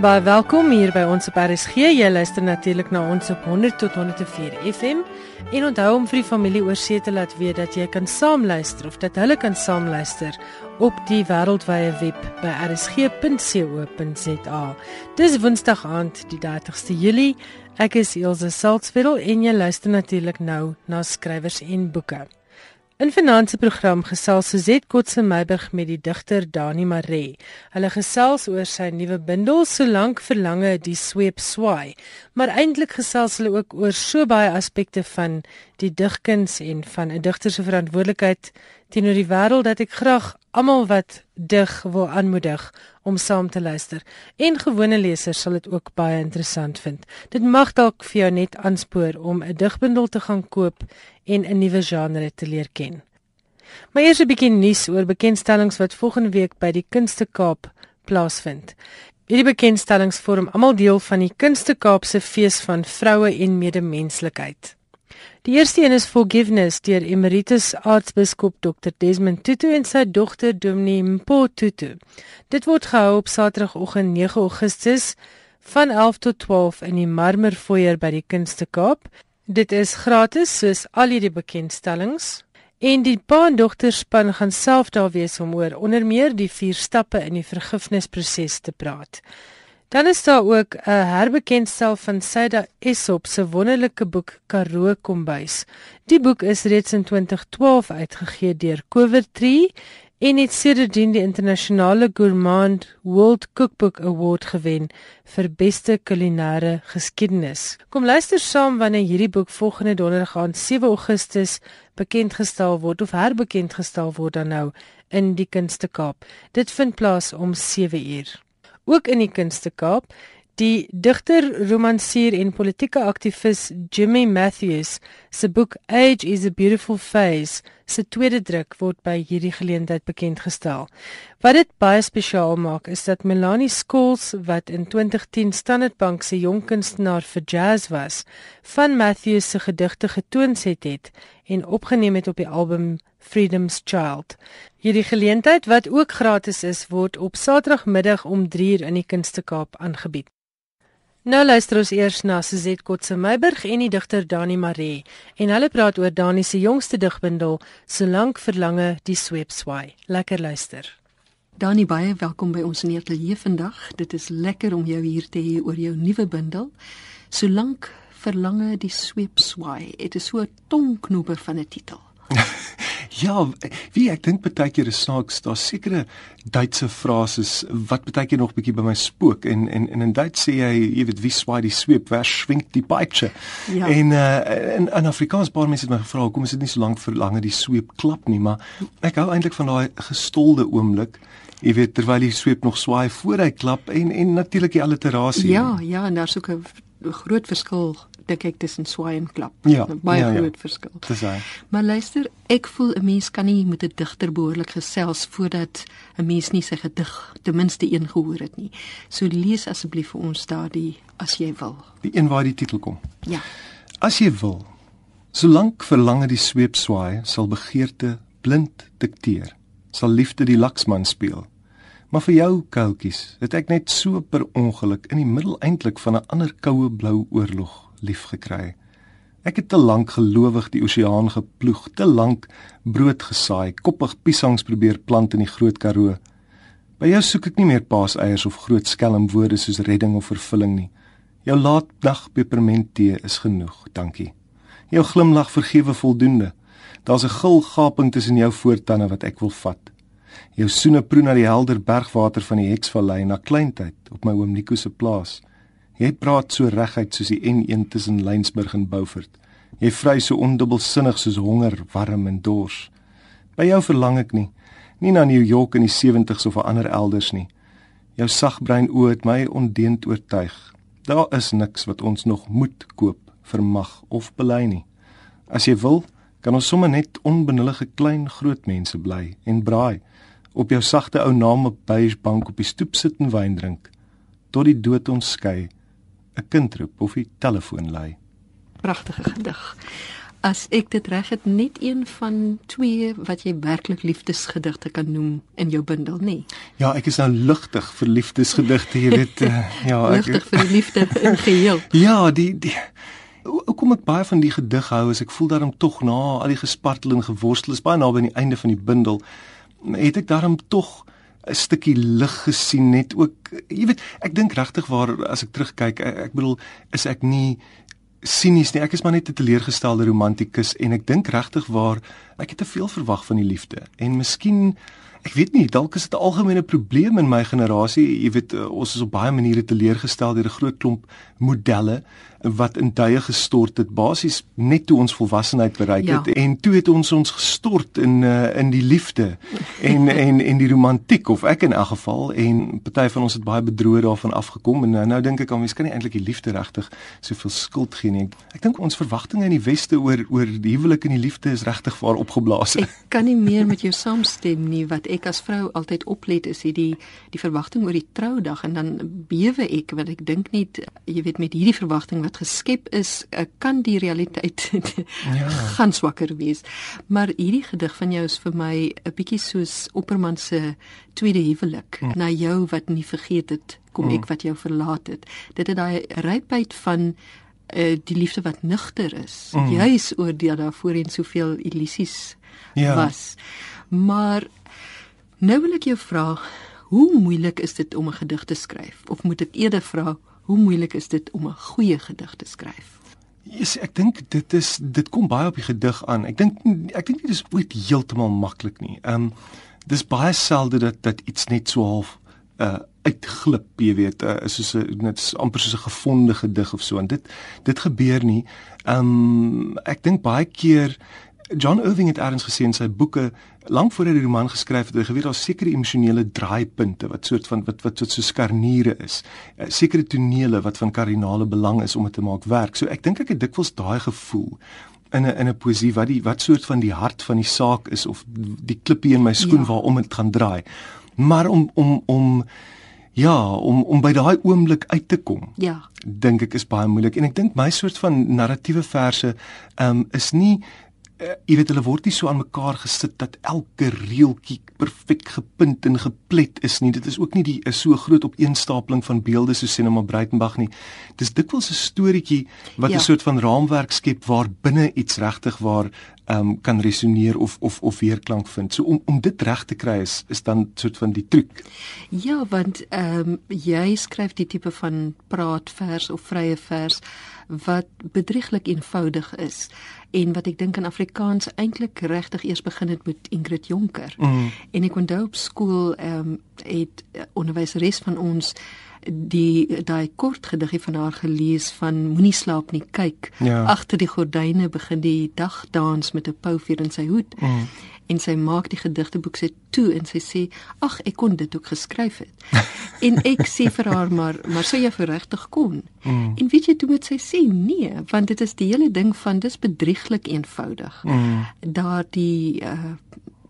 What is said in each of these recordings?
Baie welkom hier by ons op RSG. Jy luister natuurlik na ons op 100 tot 104 FM. En onthou om vir die familie oor see te laat weet dat jy kan saamluister of dat hulle kan saamluister op die wêreldwye web by rsg.co.za. Dis Woensdag aand, die 30ste Julie. Ek is Elsje Salzwetel en jy luister natuurlik nou na skrywers en boeke. In finansie program gesels Suzette Kotse Meiburg met die digter Dani Maree. Hulle gesels oor sy nuwe bundel Solank verlange die sweep swaai, maar eintlik gesels hulle ook oor so baie aspekte van die digkuns en van 'n digter se verantwoordelikheid teenoor die wêreld dat ek graag almal wat dig wil aanmoedig om saam te luister. En gewone lesers sal dit ook baie interessant vind. Dit mag dalk vir jou net aanspoor om 'n digbundel te gaan koop en 'n nuwe genre te leer ken. Maar eers 'n bietjie nuus oor bekendstellings wat volgende week by die Kunste Kaap plaasvind. Hierdie bekendstellings vorm almal deel van die Kunste Kaap se fees van vroue en medemenslikheid. Die eerste een is Forgiveness deur Emeritus Aartsbiskop Dr Desmond Tutu en sy dogter Dominee Mpo Tutu. Dit word gehou op Saterdagoggend 9 Augustus van 11 tot 12 in die Marmerfoyer by die Kunste Kaap. Dit is gratis soos al hierdie bekendstellings en die pa en dogter span gaan self daar wees om oor onder meer die vier stappe in die vergifnisproses te praat. Dan is daar ook 'n herbekendstel van Saida Esop se wonderlike boek Karoo Kombuis. Die boek is reeds in 2012 uitgegee deur Covertree en het sedertdien die internasionale Gourmand World Cookbook Award gewen vir beste kulinaire geskiedenis. Kom luister saam wanneer hierdie boek volgende donderdag aan 7 Augustus bekend gestel word of herbekend gestel word dan nou in die Kunste Kaap. Dit vind plaas om 7 uur. Ook in die Kunste Kaap Die digter, romansier en politieke aktivis Jimmy Matthews se boek Age is a Beautiful Phase se tweede druk word by hierdie geleentheid bekend gestel. Wat dit baie spesiaal maak is dat Melanie Scholes wat in 2010 Standard Bank se jong kunstenaar vir jazz was, van Matthews se gedigte getoonset het en opgeneem het op die album Freedom's Child. Hierdie geleentheid wat ook gratis is, word op Saterdagmiddag om 3:00 in die Kunste Kaap aangebied. Nou luister ons eers na Suzette Kotse Meiburg en die digter Dani Maree en hulle praat oor Dani se jongste digbundel Solank verlange die sweep swaai. Lekker luister. Dani baie welkom by ons in die ateljee vandag. Dit is lekker om jou hier te hê oor jou nuwe bundel Solank verlange die sweep swaai. Dit is so 'n tongknoper van 'n titel. Ja, wie ek dink baie keer is snaaks, daar sekerre Duitse frases wat baie keer nog bietjie by my spook en en, en in Duits sê jy, jy weet wie swaai die sweep, wer swink die peitsche. Ja. En uh in in Afrikaans baie mense het my gevra hoekom is dit nie so lank verlange die sweep klap nie, maar ek hou eintlik van daai gestolde oomblik. Jy weet terwyl die sweep nog swaai voor hy klap en en natuurlik die alliterasie. Ja, ja, en daar's ook 'n groot verskil dink ek tussen swaai en klap. Ja, baie ja, groot ja. verskil. Dis hy. Maar luister, ek voel 'n mens kan nie met 'n digter behoorlik gesels voordat 'n mens nie sy gedig ten minste een gehoor het nie. So lees asseblief vir ons daardie as jy wil. Die een waar die titel kom. Ja. As jy wil. Solank verlange die sweep swaai, sal begeerte blind dikteer. Sal liefde die laksman speel. Maar vir jou koutjies, het ek net so per ongeluk in die middel eintlik van 'n ander koue blou oorlog lief gekry. Ek het te lank gelowig die oseaan geploeg, te lank brood gesaai, koppig piesangs probeer plant in die Groot Karoo. By jou soek ek nie meer paaseiers of groot skelmwoorde soos redding of vervulling nie. Jou laatnag pepermenttee is genoeg, dankie. Jou glimlag vergewe voldoende. Daar's 'n gul gaping tussen jou voortande wat ek wil vat. Jou soene proe na die helder bergwater van die Heksvallei na kleintyd op my oom Nico se plaas. Jy praat so reguit soos die N1 tussen Lensburg en Beaufort. Jy vry so ondubbelsinnig soos honger, warm en dors. By jou verlang ek nie, nie na New York in die 70s of 'n ander elders nie. Jou sagbrein oë het my ondeend oortuig. Daar is niks wat ons nog moet koop, vermag of bely nie. As jy wil, kan ons sommer net onbenullige klein groot mense bly en braai op jou sagte ou naam op beige bank op die stoep sit en wyn drink tot die dood ons skei 'n kind roep of die telefoon lui. Pragtige gedig. As ek dit reg het, net een van twee wat jy werklik liefdesgedigte kan noem in jou bundel, nê? Nee. Ja, ek is nou ligtig vir liefdesgedigte, jy weet, uh, ja, ek ligtig vir die liefde in geheel. Ja, die die Hoe kom ek baie van die gedig hou as ek voel daarom tog na al die gespartel en geworstel is baie naby aan die einde van die bundel het ek daarom tog 'n stukkie lig gesien net ook jy weet ek dink regtig waar as ek terugkyk ek, ek bedoel is ek nie sinies nie. Ek is maar net 'n teleurgestelde romantikus en ek dink regtig waar ek het te veel verwag van die liefde. En miskien Ek weet nie, dalk is dit 'n algemene probleem in my generasie. Jy weet, uh, ons is op baie maniere teleurgestel deur 'n groot klomp modelle wat in tye gestort het basies net toe ons volwassenheid bereik ja. het en toe het ons ons gestort in uh, in die liefde en en en die romantiek of ek in elk geval en party van ons het baie bedroe daarvan afgekom en nou, nou dink ek aan mens kan nie eintlik die liefde regtig soveel skuld gee nie. Ek dink ons verwagtinge in die weste oor oor die huwelik en die liefde is regtig vaar opgeblaas. Ek kan nie meer met jou saamstem nie wat ek as vrou altyd oplet is hierdie die verwagting oor die troudag en dan bewe ek want ek dink net jy weet met hierdie verwagting wat geskep is eh, kan die realiteit ja. gaan swakker wees maar hierdie gedig van jou is vir my 'n bietjie soos Opperman se tweede huwelik mm. na jou wat nie vergeet het kom mm. ek wat jou verlaat het dit het daai rypheid van uh, die liefde wat nugter is mm. juis oor die daar voorheen soveel illusies ja. was maar Nou wil ek jou vra, hoe moeilik is dit om 'n gedig te skryf? Of moet ek eerder vra, hoe moeilik is dit om 'n goeie gedig te skryf? Yes, ek dink dit is dit kom baie op die gedig aan. Ek dink ek dink dit is ooit heeltemal maklik nie. Ehm um, dis baie selde dat dat iets net so half uh uitglip, jy weet, uh, soos 'n net amper soos 'n gefonde gedig of so en dit dit gebeur nie. Ehm um, ek dink baie keer John Irving het eers gesê in sy boeke lank voor hy die roman geskryf het, hy geweet daar sekere emosionele draaipunte wat soort van wat wat soort so skarniere is. Uh, sekere tonele wat van kardinale belang is om dit te maak werk. So ek dink ek het dikwels daai gevoel in 'n in 'n poesie wat die wat soort van die hart van die saak is of die klippie in my skoen ja. waarom dit gaan draai. Maar om om om Ja, om om by daai oomblik uit te kom. Ja. Dink ek is baie moeilik en ek dink my soort van narratiewe verse ehm um, is nie uh, jy weet hulle word nie so aan mekaar gesit dat elke reeltjie perfek gepunt en geplet is nie. Dit is ook nie die is so groot opeenstapeling van beelde so Cinema Breitenberg nie. Dis dikwels 'n storieetjie wat 'n ja. soort van raamwerk skep waar binne iets regtig waar ehm um, kan resoneer of of of weerklank vind. So om om dit reg te kry is is dan soort van die truc. Ja, want ehm um, jy skryf die tipe van praatvers of vrye vers wat bedrieglik eenvoudig is en wat ek dink in Afrikaans eintlik regtig eers begin het met Ingrid Jonker. Mm. En ek onthou op skool ehm um, het onderwyseres van ons die daai kort gediggie van haar gelees van moenie slaap nie kyk ja. agter die gordyne begin die dag dans met 'n pouvier in sy hoed mm. En sy maak die gedigteboek sy toe en sy sê ag ek kon dit ook geskryf het en ek sê vir haar maar maar sou jy regtig kon mm. en weet jy toe moet sy sê nee want dit is die hele ding van dis bedrieglik eenvoudig mm. daar die uh,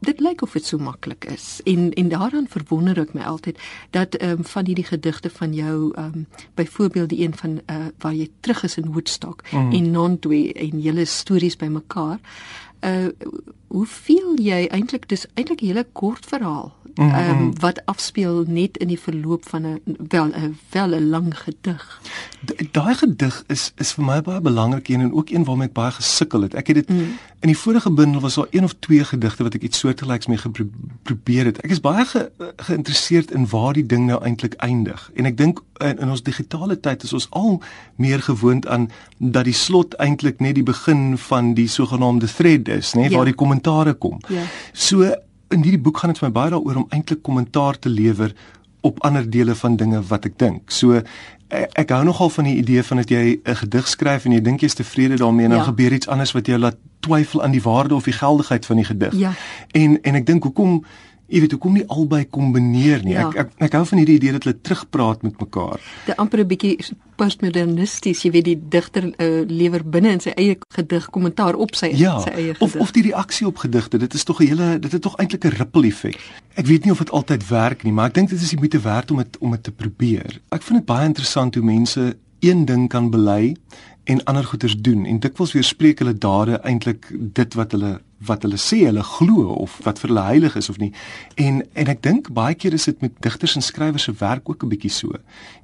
dit lyk of dit so maklik is en en daaraan verwonder ek my altyd dat ehm um, van hierdie gedigte van jou ehm um, byvoorbeeld die een van uh, waar jy terug is in Woodstock mm. en Nontwe en julle stories bymekaar uh hoeveel jy eintlik dis eintlik 'n hele kort verhaal mm -hmm. um, wat afspeel net in die verloop van 'n wel 'n wel 'n lang gedig. Daai gedig is is vir my baie belangrik en ook een waarmee ek baie gesukkel het. Ek het dit mm. in die vorige bundel was daar een of twee gedigte wat ek iets soortgelyks mee geprobeer het. Ek is baie ge, geïnteresseerd in waar die ding nou eintlik eindig. En ek dink in, in ons digitale tyd is ons al meer gewoond aan dat die slot eintlik net die begin van die sogenaamde thread is, nê, ja. waar die kommentare kom. Ja. So in hierdie boek gaan dit vir my baie daaroor om eintlik kommentaar te lewer op ander dele van dinge wat ek dink. So ek, ek hou nogal van die idee van dat jy 'n gedig skryf en jy dink jy's tevrede daarmee en dan ja. gebeur iets anders wat jou laat twyfel aan die waarde of die geldigheid van die gedig. Ja. En en ek dink hoekom jy weet hoekom nie albei kombineer nie. Ja. Ek, ek ek hou van hierdie idee dat hulle terugpraat met mekaar. Dit amper 'n bietjie postmodernisties, jy weet die digter uh, lewer binne in sy eie gedig kommentaar op sy ja, sy eie gedig. Of of die reaksie op gedigte, dit is tog 'n hele dit het tog eintlik 'n ripple effek. Ek weet nie of dit altyd werk nie, maar ek dink dit is die moeite werd om dit om dit te probeer. Ek vind dit baie interessant hoe mense een ding kan bely en ander goeders doen en dikwels weerspreek hulle dade eintlik dit wat hulle wat hulle sê hulle glo of wat vir hulle heilig is of nie. En en ek dink baie keer is dit met digters en skrywers se werk ook 'n bietjie so.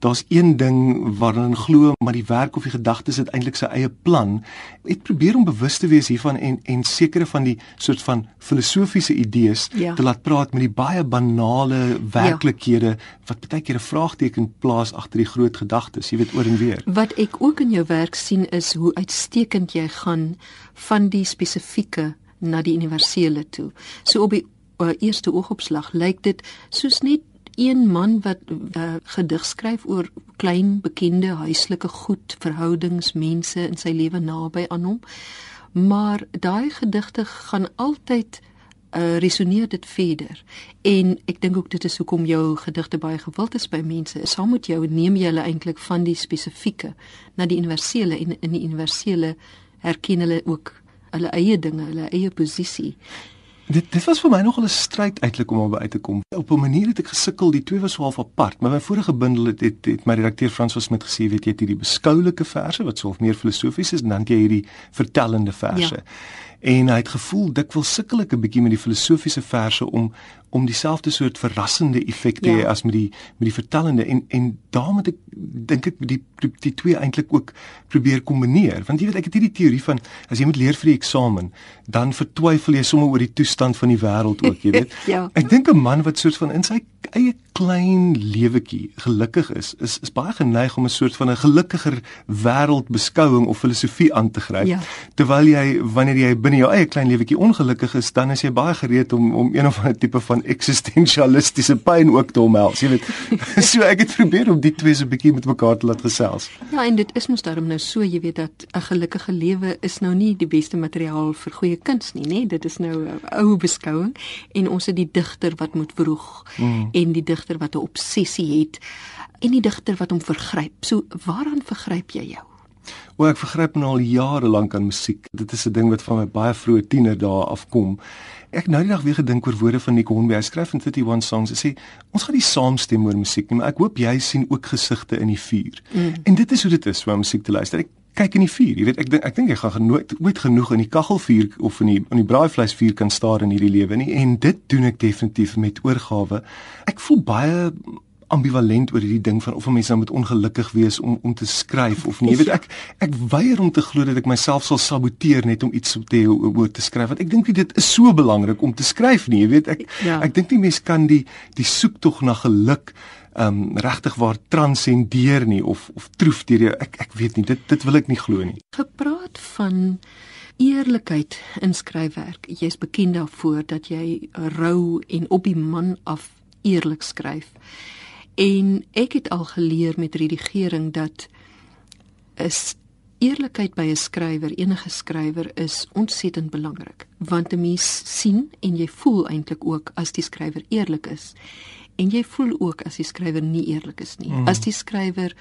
Daar's een ding waarin hulle glo, maar die werk of die gedagtes het eintlik sy eie plan. Ek probeer om bewus te wees hiervan en en sekere van die soort van filosofiese idees ja. te laat praat met die baie banale werklikhede ja. wat baie keer 'n vraagteken plaas agter die groot gedagtes, jy weet oor en weer. Wat ek ook in jou werk sien is hoe uitstekend jy gaan van die spesifieke na die universele toe. So op die uh, eerste oogopslag lyk dit soos net een man wat uh, gedig skryf oor klein bekende huislike goed, verhoudings, mense in sy lewe naby aan hom. Maar daai gedigte gaan altyd uh, resoneer dit verder. En ek dink ook dit is hoekom jou gedigte baie gewild is by mense. Saam met jou neem jy hulle eintlik van die spesifieke na die universele en in die universele herken hulle ook hulle eie dinge, hulle eie posisie. Dit dit was vir my nogal 'n stryd eintlik om by uit te kom. Op 'n manier het ek gesukkel, die twee was so half apart, maar my vorige bundel het het, het my redakteur Frans was met gesê, weet jy, het hierdie beskoulike verse wat so meer filosofies is en dan jy hierdie vertellende verse. Ja. En hy het gevoel dikwels sukkel ek 'n bietjie met die filosofiese verse om om dieselfde soort verrassende effek te hê ja. as met die met die vertellende en en daarom het ek dink ek die die, die twee eintlik ook probeer kombineer want jy weet ek het hierdie teorie van as jy moet leer vir die eksamen dan vertwyfel jy sommer oor die toestand van die wêreld ook jy weet ja. ek dink 'n man wat soort van in sy eie klein lewetjie gelukkig is is is baie geneig om 'n soort van 'n gelukkiger wêreldbeskouing of filosofie aan te gryp ja. terwyl jy wanneer jy binne jou eie klein lewetjie ongelukkig is dan is jy baie gereed om om een of ander tipe van eksistensialistiese pyn ook te omhels, jy weet. so ek het probeer om die twee so 'n bietjie met mekaar te laat gesels. Ja, en dit is mos daarom nou so, jy weet dat 'n gelukkige lewe is nou nie die beste materiaal vir goeie kuns nie, nê? Dit is nou 'n ou beskouing en ons het die digter wat moet vroeg mm. En die digter wat 'n obsessie het en die digter wat hom vergryp. So waaraan vergryp jy jou? O, ek vergryp nou al jare lank aan musiek. Dit is 'n ding wat van my baie vroeë tiener dae afkom. Ek nou die dag weer gedink oor woorde van Nick Hornby. Hy skryf in 31 songs. Hy sê ons gaan nie saamstem oor musiek nie, maar ek hoop jy sien ook gesigte in die vuur. Mm. En dit is hoe dit is om musiek te luister. Ek kyk in die vuur. Jy weet, ek dink ek dink jy gaan nooit ooit genoeg in die kaggelvuur of in die in die braaivleisvuur kan staar in hierdie lewe nie. En dit doen ek definitief met oorgawe. Ek voel baie ambivalent oor hierdie ding van of 'n mens nou moet ongelukkig wees om om te skryf of nie. Jy weet ek ek weier om te glo dat ek myself sal saboteer net om iets te oor te skryf want ek dink dit is so belangrik om te skryf nie. Jy weet ek ja. ek dink nie mens kan die die soektog na geluk um regtig waar transcendeer nie of of troef deur jou ek ek weet nie dit dit wil ek nie glo nie. Gepraat van eerlikheid in skryfwerk. Jy's bekend daarvoor dat jy rou en op die man af eerlik skryf. En ek het al geleer met redigering dat is eerlikheid by 'n skrywer, enige skrywer is ontsettend belangrik, want 'n mens sien en jy voel eintlik ook as die skrywer eerlik is. En jy voel ook as die skrywer nie eerlik is nie. Mm. As die skrywer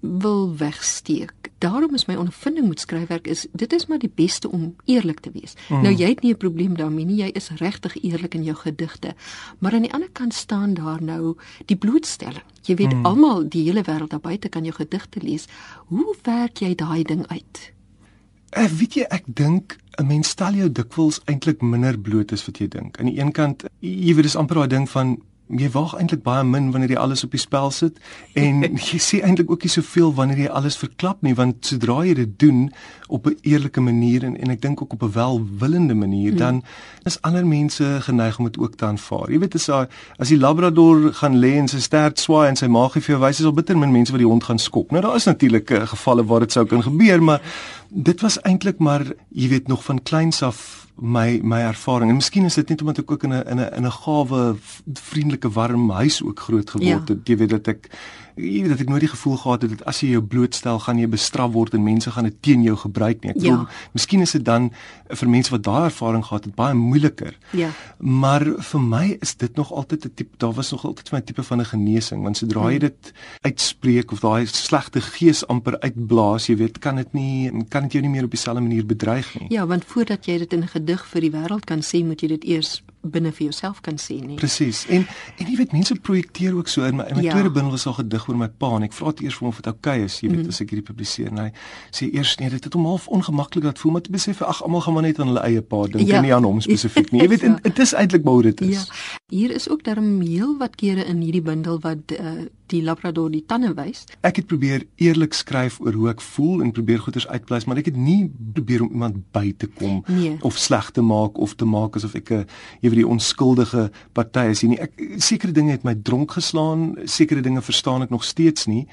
wil wegsteek. Daarom is my ondervinding met skryfwerk is dit is maar die beste om eerlik te wees. Mm. Nou jy het nie 'n probleem daarmee nie. Jy is regtig eerlik in jou gedigte. Maar aan die ander kant staan daar nou die blootstelling. Jy weet mm. almal die hele wêreld daar buite kan jou gedigte lees. Hoe werk jy daai ding uit? Ek uh, weet jy ek dink 'n mens stel jou dikwels eintlik minder bloot as wat jy dink. Aan die een kant, jy weet dis amper daai ding van jy waag eintlik baie min wanneer jy alles op die spel sit en jy sê eintlik ook nie soveel wanneer jy alles verklap nie want sodra jy dit doen op 'n eerlike manier en en ek dink ook op 'n welwillende manier hmm. dan is ander mense geneig om dit ook te aanvaar. Jy weet as hy as die labrador gaan lê en sy stert swaai en sy maag gee vir jou wys is al bitter min mense wat die hond gaan skop. Nou daar is natuurlik uh, gevalle waar dit sou kan gebeur maar dit was eintlik maar jy weet nog van kleins af my my ervaring en miskien is dit net omdat ek ook in 'n in 'n in 'n gawe vriendelike warm huis ook groot geword ja. het jy weet dat ek jy weet dat ek nooit die gevoel gehad het dat as jy jou blootstel gaan jy bestraf word en mense gaan dit teen jou gebruik nie. Ek ja. glo miskien is dit dan vir mense wat daai ervaring gehad het baie moeiliker. Ja. Maar vir my is dit nog altyd 'n tipe daar was nog altyd vir my tipe van 'n genesing want sodra jy hmm. dit uitspreek of daai slegte gees amper uitblaas, jy weet, kan dit nie kan dit jou nie meer op dieselfde manier bedreig nie. Ja, want voordat jy dit in 'n gedig vir die wêreld kan sê, moet jy dit eers binne vir jouself kan sê nie. Presies. En en jy weet mense projekteer ook so in my in my Ja. tweede bundel was al gedig oor my pa en ek vra dit eers vir hom of dit oukei okay is, jy weet, Mhm. as ek hierdie publiseer. En hy sê eers nee, dit het hom half ongemaklik laat voel, maar toe besef ag almal gaan maar net aan hulle eie pa dink Ja. en nie aan hom spesifiek nie. Jy weet, Ja. dit is eintlik hoe dit is. Ja. Hier is ook darm heel wat kere in hierdie bundel wat uh, die labrador die tande wys. Ek het probeer eerlik skryf oor hoe ek voel en probeer goeders uitpleis, maar ek het nie probeer om iemand by te kom Nee. of sleg te maak of te maak asof ek 'n jy weet die onskuldige party is hier nie. Ek sekere dinge het my dronk geslaan, sekere dinge verstaan ek nog steeds nie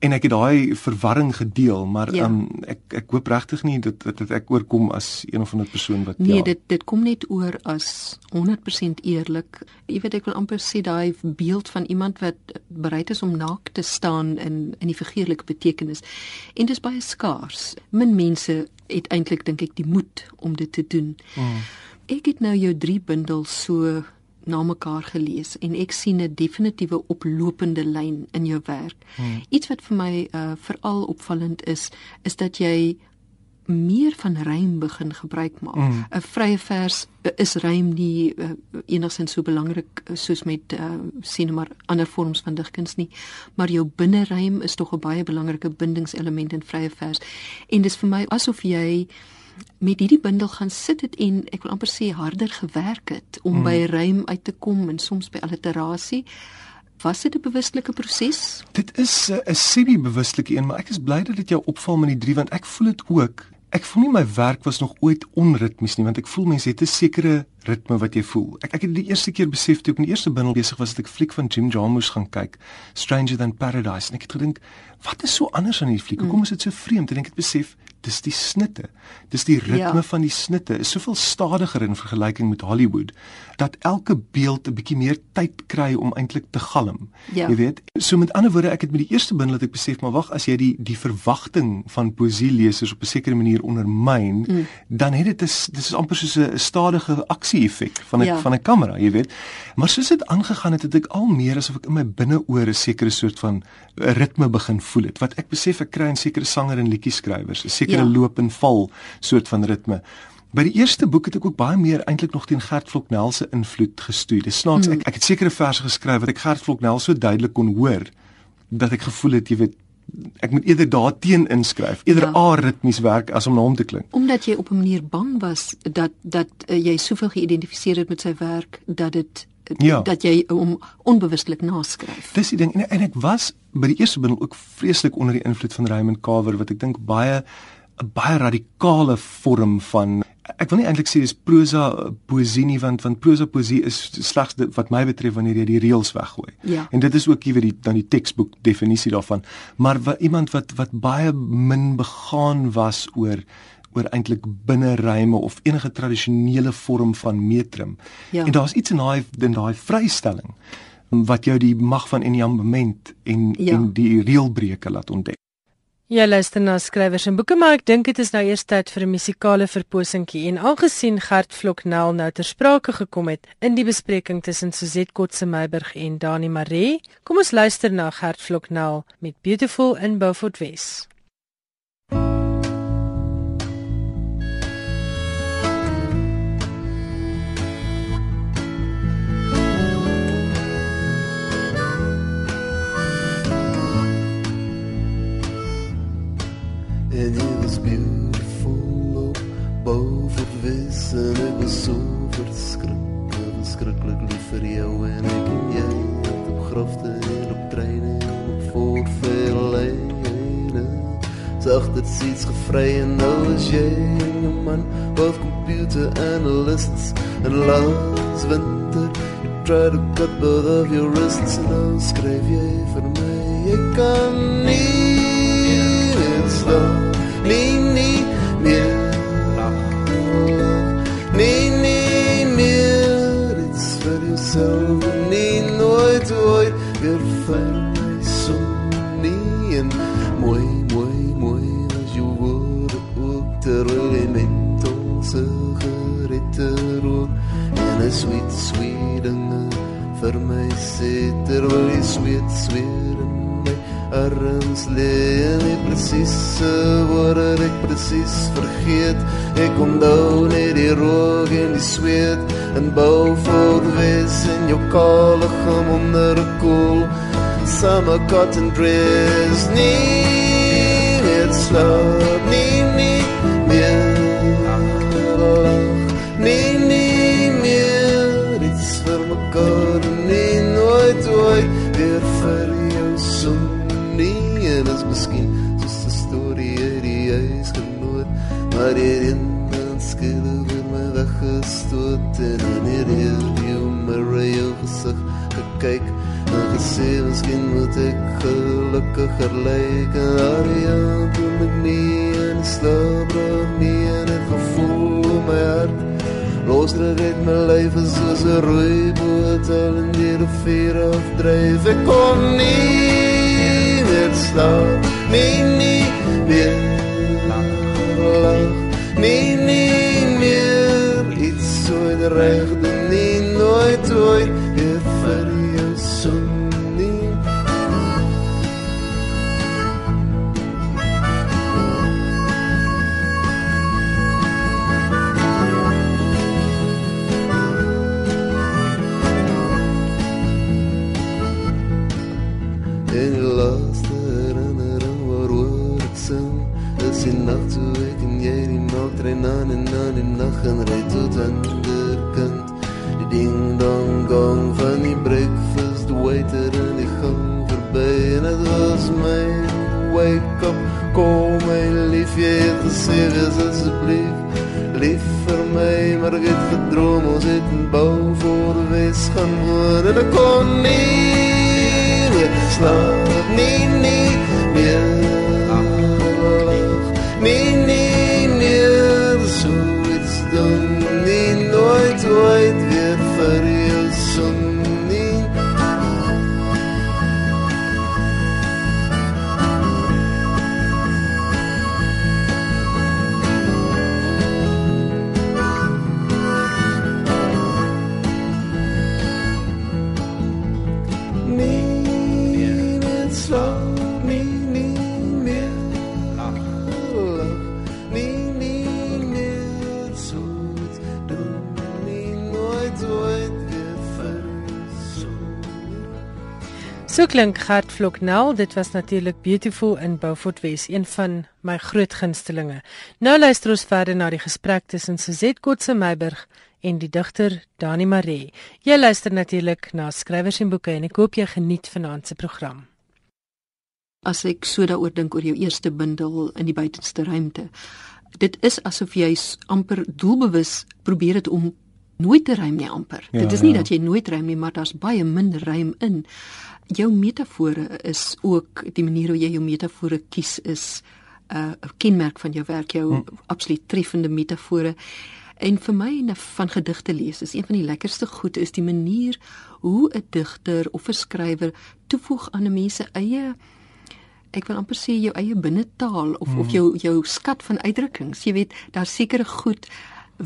en ek het daai verwarring gedeel, maar Ja. um, ek ek hoop regtig nie dat dat, dat ek oorkom as een of ander persoon wat Nee, ja. dit dit kom net oor as 100% eerlik. Jy weet ek wil amper sê daai beeld van iemand wat bereid is om naak te staan in in die figuurlike betekenis. En dis baie skaars. Min mense het eintlik dink ek die moed om dit te doen. Mm. Ek het nou jou drie bundels so na mekaar gelees en ek sien 'n definitiewe oplopende lyn in jou werk. Hmm. Iets wat vir my uh, veral opvallend is, is dat jy meer van rym begin gebruik maak. 'n Mm. Vrye vers uh, is rym nie uh, enigsins so belangrik uh, soos met uh, sien nou maar ander vorms van digkuns nie, maar jou binnerym is tog 'n baie belangrike bindingselement in vrye vers. En dis vir my asof jy met hierdie bundel gaan sit het en ek wil amper sê harder gewerk het om mm. by rym uit te kom en soms by alliterasie. Was dit 'n bewuslike proses? Dit is 'n uh, semi-bewuslike een, maar ek is bly dat dit jou opval met die drie want ek voel dit ook. Ek voel nie my werk was nog ooit onritmies nie want ek voel mense het 'n sekere ritme wat jy voel. Ek ek het die eerste keer besef toe ek in die eerste bundel besig was dat ek fliek van Jim Jarmusch gaan kyk, Stranger Than Paradise en ek het gedink, wat is so anders aan hierdie fliek? Hoekom is dit so vreemd? En ek het besef dis die snitte. Dis die ritme Ja. ja. van die snitte is soveel stadiger in vergelyking met Hollywood dat elke beeld 'n bietjie meer tyd kry om eintlik te galm. Ja. Jy weet, so met ander woorde, ek het met die eerste bundel het ek besef, maar wag, as jy die die verwagting van poesielesers op 'n sekere manier ondermyn, mm. dan het dit dis dis is amper soos 'n stadige aksie-effek van 'n Ja. van 'n kamera, jy weet. Maar soos dit aangegaan het, het ek al meer asof ek in my binneoor 'n sekere soort van eh, ritme begin voel het. Wat ek besef ek kry in sekere sanger en liedjieskrywers, 'n sekere Ja. loop en val soort van ritme. By die eerste boek het ek ook baie meer eintlik nog teen Gert Floknel se invloed gestoei. Dis snaaks, mm. ek ek het sekere verse geskryf wat ek Gert Floknel so duidelik kon hoor dat ek gevoel het, jy weet, ek moet eerder daarteen inskryf, eerder Ja. ja. aritmies werk as om na hom te klink. Omdat jy op 'n manier bang was dat dat uh, jy soveel geïdentifiseer het met sy werk dat dit Ja. dat jy hom onbewustelik naskryf. Dis die ding en, en ek was by die eerste bundel ook vreeslik onder die invloed van Raymond Carver wat ek dink baie 'n baie radikale vorm van ek wil nie eintlik sê dis prosa poesie nie want want prosa poesie is slegs dit wat my betref wanneer jy die reëls weggooi. Ja. En dit is ook iewers die dan die teksboek definisie daarvan. Maar wat iemand wat wat baie min begaan was oor oor eintlik binneryme of enige tradisionele vorm van metrum. Ja. En daar's iets in daai in daai vrystelling wat jou die mag van enjambement en Ja. en die reëlbreuke laat ontdek. Jy luister na skrywers en boeke, maar ek dink dit is nou eers tyd vir 'n musikale verposingkie en aangesien Gert Floknel nou ter sprake gekom het in die bespreking tussen Suzette Kotse Meiburg en Dani Maree, kom ons luister na Gert Floknel met Beautiful in Beaufort Wes. Wes en ek was so verskriklik, verskriklik lief vir jou en ek en jy het op grafte en op treine en op voortverlijne Zacht het iets gevry en nou is jy en jou man both computer analysts en last winter you try to cut both of your wrists en nou skryf jy vir my. Ek kan nie lê en die presiese woorde ek presies vergeet. Ek onthou net die rook en die sweet en bou voor wes in jou kale gem onder 'n koel. Summer cotton dress nie het slaap gelukkiger lyk en daar ja met nie en slaap nie en het gevoel om my hart Los dit my lyf is soos 'n rooi boot al in die rivier afdryf. Ek kon nie meer slaap En was my wake up call my lief Jy het gesê wees asjeblief lief vir my Maar ek het gedroom ons het in bouw voor wees gaan woon. En ek kon nie meer slaap nie nie meer klink Gert Vloknel, dit was natuurlik Beautiful in Beaufort Wes, een van my groot gunstelinge. Nou luister ons verder na die gesprek tussen Suzette Kotse Meiburg en die digter Dani Maree. Jy luister natuurlik na skrywers en boeke en ek hoop jy geniet vanaand se program. As ek so daaroor dink oor jou eerste bundel in die buitenste ruimte. Dit is asof jy amper doelbewus probeer dit om nooit rym nie amper. Ja, dit is nie ja. dat jy nooit rym nie, maar daar's baie min rym in. Jou metafore is ook die manier hoe jy jou metafore kies is 'n uh, kenmerk van jou werk, jou hmm. absoluut treffende metafore. En vir my en van gedigte lees is een van die lekkerste goed is die manier hoe 'n digter of 'n skrywer toevoeg aan 'n mens se eie ek wil amper sê jou eie binnetaal of mm. of jou jou skat van uitdrukkings. Jy weet, daar's sekere goed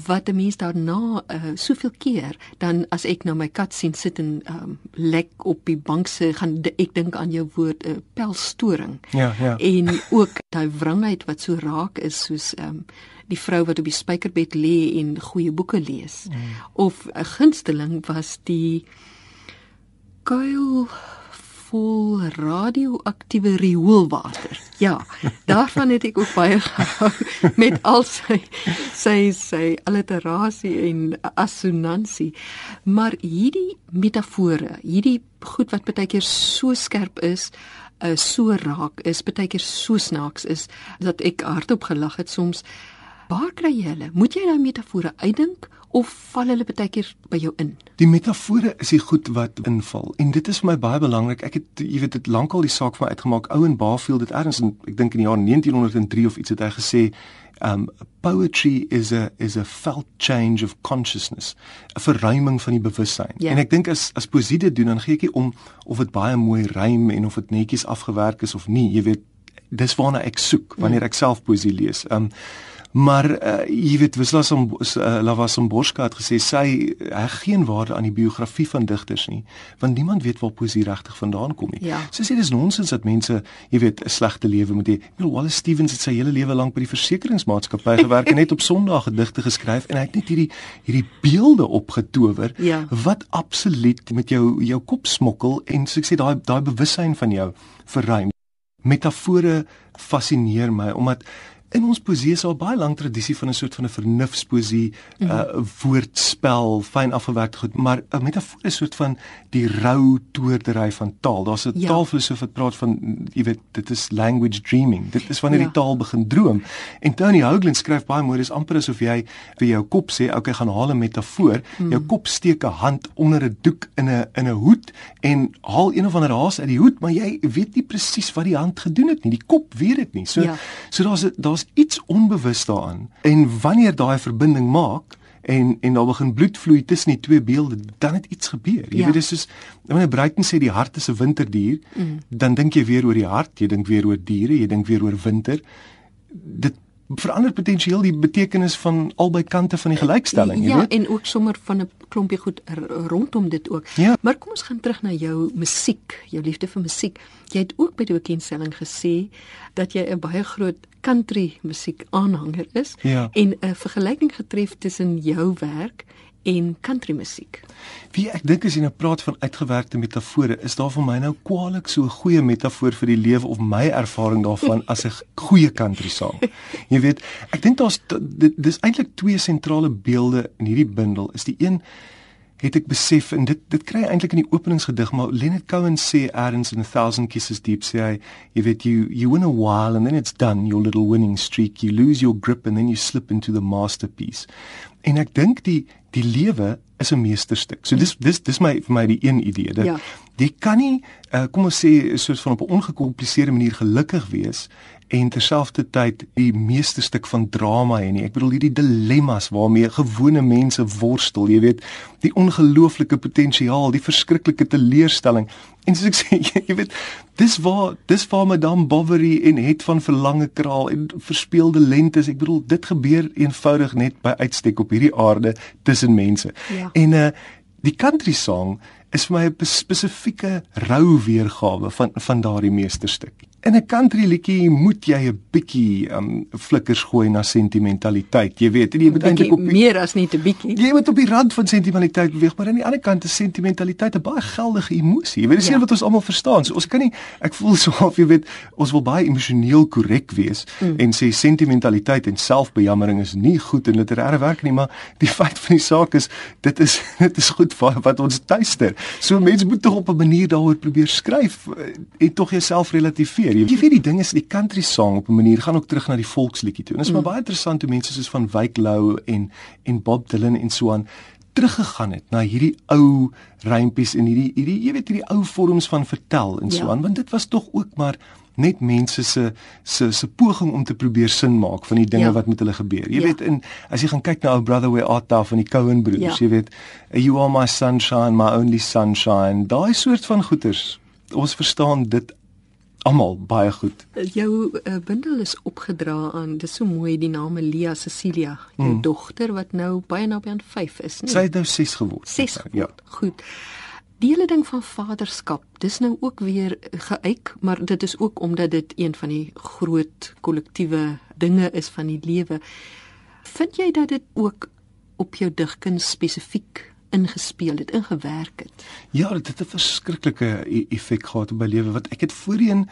wat 'n mens daarna uh, soveel keer dan as ek nou my kat sien sit en um, lek op die bank se gaan d- ek dink aan jou woord 'n uh, pelstoring. Ja, ja. En ook daai wrangheid wat so raak is soos um, die vrou wat op die spykerbed lê en goeie boeke lees. Mm. Of 'n gunsteling was die kuil vol radioaktiewe rioolwater. Ja, daarvan het ek ook baie gehou met al sy sy sy alliterasie en assonansie. Maar hierdie metafore, hierdie goed wat baie keer so skerp is, uh, so raak is, baie keer so snaaks is dat ek hardop gelag het soms. Waar kry jy hulle? Moet jy daai metafore uitdink of val hulle baie keer by jou in? Die metafore is die goed wat inval en dit is vir my baie belangrik. Ek het jy weet dit lankal die saak van my uitgemaak. Owen Barfield het ergens in ek dink in die jaar 1903 of iets het hy gesê um poetry is a is a felt change of consciousness 'n verruiming van die bewussyn Ja. en ek dink as as poesie dit doen dan gee ek nie om of dit baie mooi rym en of dit netjies afgewerk is of nie jy weet dis waarna ek soek wanneer ek self poesie lees um Maar uh, jy weet Wislas om uh, Lavasomborska het gesê sy hy geen waarde aan die biografie van digters nie, want niemand weet waar poesie regtig vandaan kom nie. Ja. Sy sê dis nonsens dat mense, jy weet, 'n slegte lewe moet hê. Ek bedoel Wallace Stevens het sy hele lewe lank by die versekeringsmaatskappy gewerk en net op Sondag gedigte geskryf en hy het net hierdie hierdie beelde opgetower Ja. wat absoluut met jou jou kop smokkel en so ek sê daai daai bewussyn van jou verruim. Metafore fascineer my omdat in ons poesie is daar baie lank tradisie van 'n soort van 'n vernufspoesie, 'n mm -hmm. uh, woordspel, fyn afgewerkte goed, maar 'n metafoor is 'n soort van die rou toordery van taal. Daar's 'n Ja. taalfilosoof wat praat van jy weet dit is language dreaming. Dit is wanneer Ja. die taal begin droom. En Tony Hoagland skryf baie mooi, dis amper asof jy vir jou kop sê, okay, gaan haal 'n metafoor. Mm. Jou kop steek 'n hand onder 'n doek in 'n in 'n hoed en haal een of ander haas uit die hoed, maar jy weet nie presies wat die hand gedoen het nie. Die kop weet dit nie. So Ja. so daar's 'n- daar's iets onbewus daaraan. En wanneer daai verbinding maak en en daar begin bloed vloei tussen die twee beelde, dan het iets gebeur. Jy Ja. weet dis soos wanneer Bruiten sê die hart is 'n winterdier, mm. dan dink jy weer oor die hart, jy dink weer oor diere, jy dink weer oor winter. Dit verander potensieel die betekenis van albei kante van die gelykstelling, jy ja, weet. en ook sommer van 'n klompie goed rondom dit ook. Ja. Maar kom ons gaan terug na jou musiek, jou liefde vir musiek. Jy het ook by die bekendstelling gesê dat jy 'n baie groot country musiek aanhanger is Ja. en 'n vergelyking getref tussen jou werk en country musiek. Wie ek dink as jy nou praat van uitgewerkte metafore, is daar vir my nou kwaliek so 'n goeie metafoor vir die lewe of my ervaring daarvan as 'n goeie country song. Jy weet, ek dink daar's dis eintlik twee sentrale beelde in hierdie bundel. Is die een het ek besef en dit dit kry eintlik in die openingsgedig maar Leonard Cohen sê eers in a thousand kisses deep sê hy jy weet you you win a while and then it's done your little winning streak. You lose your grip and then you slip into the masterpiece. En ek dink die die lewe is 'n meesterstuk. So dis dis dis my vir my die een idee dat Ja. jy kan nie uh, kom ons sê 'n soort van op 'n ongekompliseerde manier gelukkig wees en terselfdertyd die meeste stuk van drama hê nie. Ek bedoel hierdie dilemmas waarmee gewone mense worstel, jy weet, die ongelooflike potensiaal, die verskriklike teleurstelling. En soos ek sê, jy, weet, dis waar dis waar Madame Bovary en het van verlange kraal en verspeelde lentes. Ek bedoel dit gebeur eenvoudig net by uitstek op hierdie aarde tussen mense. Ja. En uh die country song is vir my 'n spesifieke rou weergawe van van daardie meesterstuk. In 'n country liedjie moet jy 'n bietjie um flikkers gooi na sentimentaliteit. Jy weet, jy moet eintlik op die, meer as net 'n bietjie. jy moet op die rand van sentimentaliteit beweeg, maar aan die ander kant is sentimentaliteit 'n baie geldige emosie. Jy weet, dis Ja. ja. wat ons almal verstaan. So ons kan nie ek voel so of jy weet, ons wil baie emosioneel korrek wees mm. en sê sentimentaliteit en selfbejammering is nie goed in literêre werk nie, maar die feit van die saak is dit is dit is goed wat, wat ons tuister. So mense moet tog op 'n manier daaroor probeer skryf eh, en tog jouself relativeer. Jy jy weet die ding is die country song op 'n manier gaan ook terug na die volksliedjie toe. En dit is mm. maar baie interessant hoe mense soos van Wyk Lou en en Bob Dylan en so aan teruggegaan het na hierdie ou rympies en hierdie hierdie jy weet hierdie ou vorms van vertel en so Ja. aan want dit was tog ook maar net mense se se se poging om te probeer sin maak van die dinge Ja. ja. wat met hulle gebeur. Jy Ja. ja. weet en as jy gaan kyk na ou Brother Where Art Thou van die Coen broers, Ja. ja. jy weet you are my sunshine, my only sunshine. Daai soort van goeters. Ons verstaan dit almal baie goed. Jou uh, bundel is opgedra aan dis so mooi die naam Lia Cecilia, jou mm. dogter wat nou baie naby aan 5 is, nee. Sy het nou 6 geword. 6 Ja. geword. Goed. Die hele ding van vaderskap, dis nou ook weer geuit, maar dit is ook omdat dit een van die groot kollektiewe dinge is van die lewe. Vind jy dat dit ook op jou digkuns spesifiek ingespeel het, ingewerk het? Ja, dit het 'n verskriklike e- effek gehad op my lewe wat ek het voorheen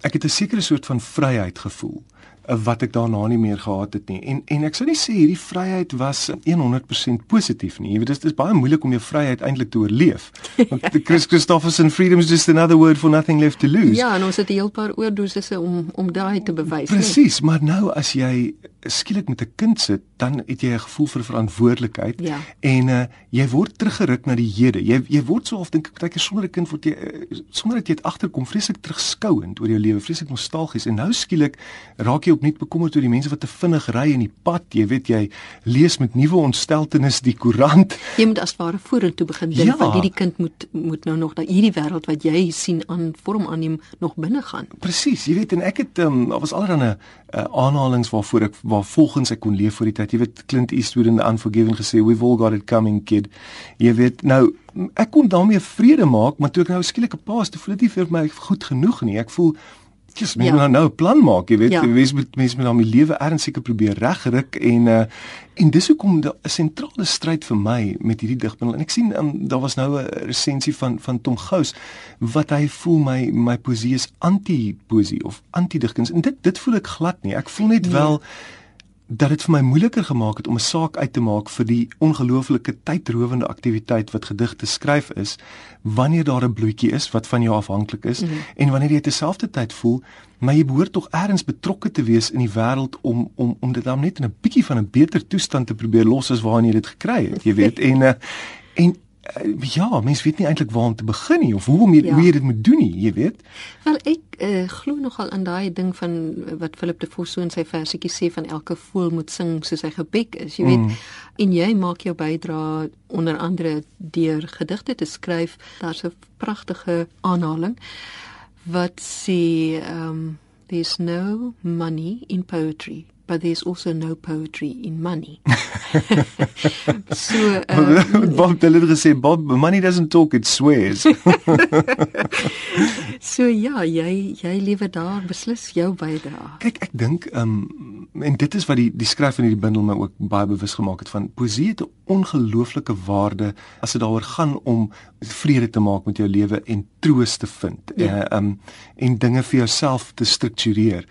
ek het 'n sekere soort van vryheid gevoel eh, wat ek daarna nie meer gehad het nie. En en ek sou nie sê hierdie vryheid was 100% positief nie. Jy weet dit is baie moeilik om jou vryheid eintlik te oorleef. Want Chris Christofferson freedom is just another word for nothing left to lose. Ja, en ons het 'n heel paar oordosisse om om daai te bewys. Presies, maar nou as jy skielik met 'n kind sit, dan het jy 'n gevoel vir verantwoordelikheid Ja. en uh, jy word teruggeruk na die hede. Jy jy word so of dink ek partykeer sonder 'n kind word jy uh, sonder dat jy dit agterkom vreeslik terugskouend oor jou lewe, vreeslik nostalgies en nou skielik raak jy opnuut bekommerd oor die mense wat te vinnig ry in die pad. Jy weet jy lees met nuwe ontsteltenis die koerant. Jy moet as ware vorentoe begin dink Ja. want hierdie kind moet moet nou nog dat hierdie wêreld wat jy sien aan vorm aanneem nog binne gaan. Presies, jy weet en ek het um, daar was allerlei uh, aanhalings waarvoor ek waar volgens ek kon leef voor die tyd. Jy weet Clint Eastwood in The Unforgiven gesê we've all got it coming kid. Jy weet nou ek kon daarmee vrede maak, maar toe ek nou skielik 'n paas te voel dit nie vir my goed genoeg nie. Ek voel Dis mens ja. moet nou 'n plan maak, jy weet, ja. mens moet mens moet nou my lewe ernstig probeer regruk en uh en dis hoekom 'n sentrale stryd vir my met hierdie digbundel. En ek sien um, daar was nou 'n resensie van van Tom Gous wat hy voel my my poesie is anti-poesie of anti-digkuns. En dit dit voel ek glad nie. Ek voel net nee. wel dat dit vir my moeiliker gemaak het om 'n saak uit te maak vir die ongelooflike tydrowende aktiwiteit wat gedigte skryf is wanneer daar 'n bloetjie is wat van jou afhanklik is mm -hmm. en wanneer jy terselfdertyd voel maar jy behoort tog ergens betrokke te wees in die wêreld om om om dit dan net in 'n bietjie van 'n beter toestand te probeer los as waarin jy dit gekry het jy weet en uh, en ja, mens weet nie eintlik waar om te begin nie of hoe om jy, ja. hoe jy dit moet doen nie, jy weet. Wel ek uh, glo nogal aan daai ding van wat Philip de Vos so in sy versietjie sê van elke voël moet sing soos hy gebek is, jy weet. Mm. En jy maak jou bydrae onder andere deur gedigte te skryf. Daar's 'n pragtige aanhaling wat sê um there's no money in poetry but there's also no poetry in money. so um, Bob Dylan gesê Bob money doesn't talk it swears. so ja, jy jy lewe daar beslis jou bydrae. Kyk, ek dink um en dit is wat die die skryf van hierdie bundel my ook baie bewus gemaak het van poesie het 'n ongelooflike waarde as dit daaroor gaan om vrede te maak met jou lewe en troos te vind. Ja. Uh, um en dinge vir jouself te struktureer.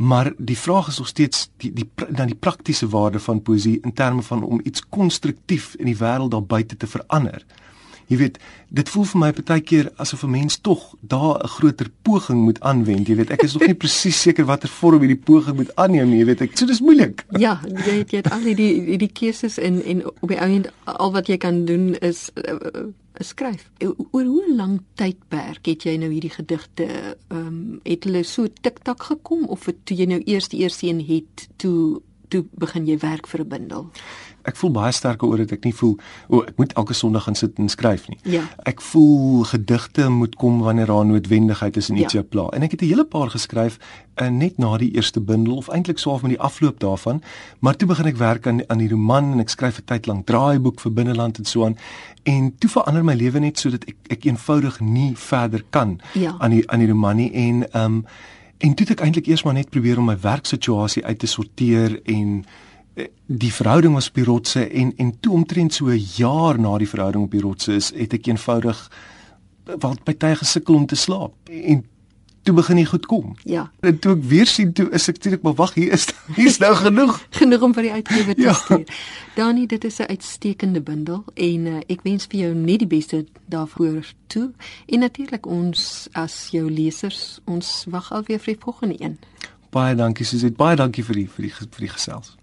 Maar die vraag is nog steeds die die na die praktiese waarde van poesie in terme van om iets konstruktief in die wêreld daar buite te verander. Jy weet, dit voel vir my baie keer asof 'n mens tog daar 'n groter poging moet aanwend. Jy weet, ek is nog nie presies seker watter vorm hierdie poging moet aanneem nie. Jy weet, ek so dis moeilik. Ja, jy het jy het al die die keuses en en op die einde al wat jy kan doen is uh, skryf. Oor hoe lank tydperk het jy nou hierdie gedigte ehm um, het hulle so tiktak gekom of het, toe jy nou eers die eerste een het toe toe begin jy werk vir 'n bundel? Ek voel baie sterker oor dit ek nie voel o oh, ek moet elke sonderdag gaan sit en skryf nie. Ja. Ek voel gedigte moet kom wanneer daar noodwendigheid is in iets ja. jou pla. En ek het 'n hele paar geskryf uh, net na die eerste bundel of eintlik swaaf met die afloop daarvan, maar toe begin ek werk aan aan die roman en ek skryf 'n tyd lank draaiboek vir binneland en so aan en toe verander my lewe net sodat ek ek eenvoudig nie verder kan ja. aan die aan die roman nie en ehm um, en toe het ek eintlik eers maar net probeer om my werksituasie uit te sorteer en die verhouding was op die rotse en en toe omtrent so 'n jaar na die verhouding op die rotse is het ek eenvoudig wat by tye gesukkel om te slaap en toe begin hy goed kom. Ja. En toe ek weer sien toe is ek natuurlik maar wag hier is hier's nou genoeg genoeg om vir die uitgewer te ja. stuur. Dani, dit is 'n uitstekende bundel en uh, ek wens vir jou net die beste daarvoor toe. En natuurlik ons as jou lesers, ons wag alweer vir die volgende een. Baie dankie Suzette, baie dankie vir die vir die vir die gesels.